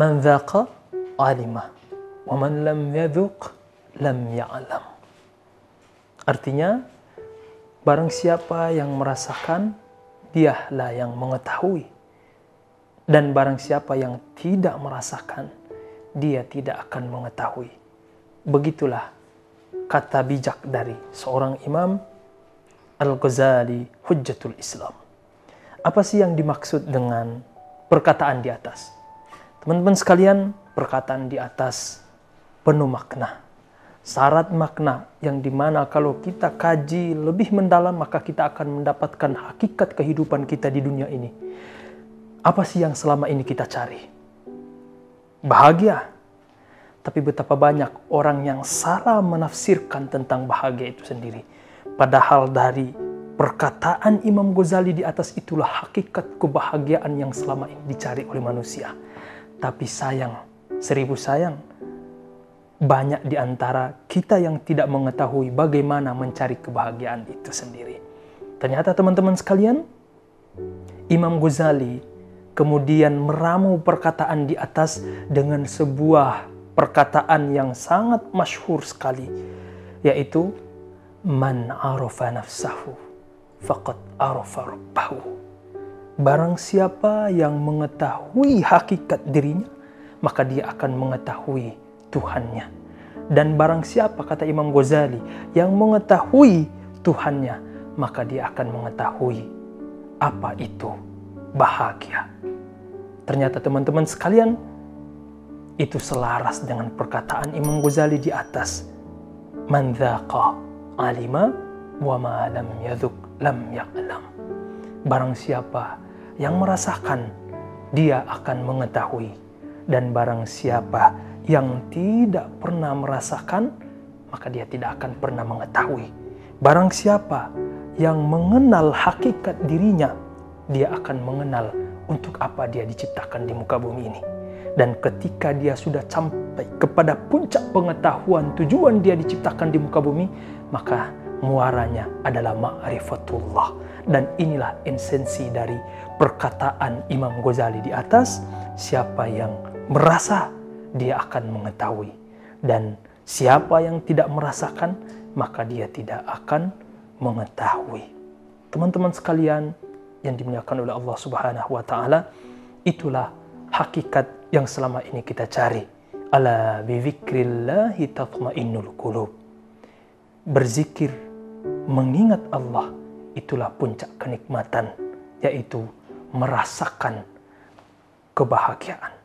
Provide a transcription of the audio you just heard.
Man dhaqa alima wa man lam yadhuq lam ya'lam. Artinya barang siapa yang merasakan dialah yang mengetahui dan barang siapa yang tidak merasakan dia tidak akan mengetahui. Begitulah kata bijak dari seorang imam Al-Ghazali Hujjatul Islam. Apa sih yang dimaksud dengan perkataan di atas? Teman-teman sekalian, perkataan di atas penuh makna. Syarat makna yang di mana kalau kita kaji lebih mendalam maka kita akan mendapatkan hakikat kehidupan kita di dunia ini. Apa sih yang selama ini kita cari? Bahagia. Tapi betapa banyak orang yang salah menafsirkan tentang bahagia itu sendiri Padahal dari perkataan Imam Ghazali di atas itulah hakikat kebahagiaan yang selama ini dicari oleh manusia. Tapi sayang, seribu sayang, banyak di antara kita yang tidak mengetahui bagaimana mencari kebahagiaan itu sendiri. Ternyata teman-teman sekalian, Imam Ghazali kemudian meramu perkataan di atas dengan sebuah perkataan yang sangat masyhur sekali, yaitu Man arafa nafsahu faqad arafa rabbahu. Barang siapa yang mengetahui hakikat dirinya, maka dia akan mengetahui Tuhannya. Dan barang siapa, kata Imam Ghazali, yang mengetahui Tuhannya, maka dia akan mengetahui apa itu bahagia. Ternyata teman-teman sekalian, itu selaras dengan perkataan Imam Ghazali di atas. Man alima wa ma lam yadhuk lam ya'lam. Barang siapa yang merasakan, dia akan mengetahui. Dan barang siapa yang tidak pernah merasakan, maka dia tidak akan pernah mengetahui. Barang siapa yang mengenal hakikat dirinya, dia akan mengenal untuk apa dia diciptakan di muka bumi ini. Dan ketika dia sudah sampai kepada puncak pengetahuan tujuan dia diciptakan di muka bumi, maka muaranya adalah ma'rifatullah. Dan inilah esensi dari perkataan Imam Ghazali di atas, siapa yang merasa dia akan mengetahui. Dan siapa yang tidak merasakan, maka dia tidak akan mengetahui. Teman-teman sekalian yang dimuliakan oleh Allah Subhanahu wa taala, itulah hakikat yang selama ini kita cari. Ala bi dzikrillahi tatmainnul qulub berzikir, mengingat Allah, itulah puncak kenikmatan, yaitu merasakan kebahagiaan.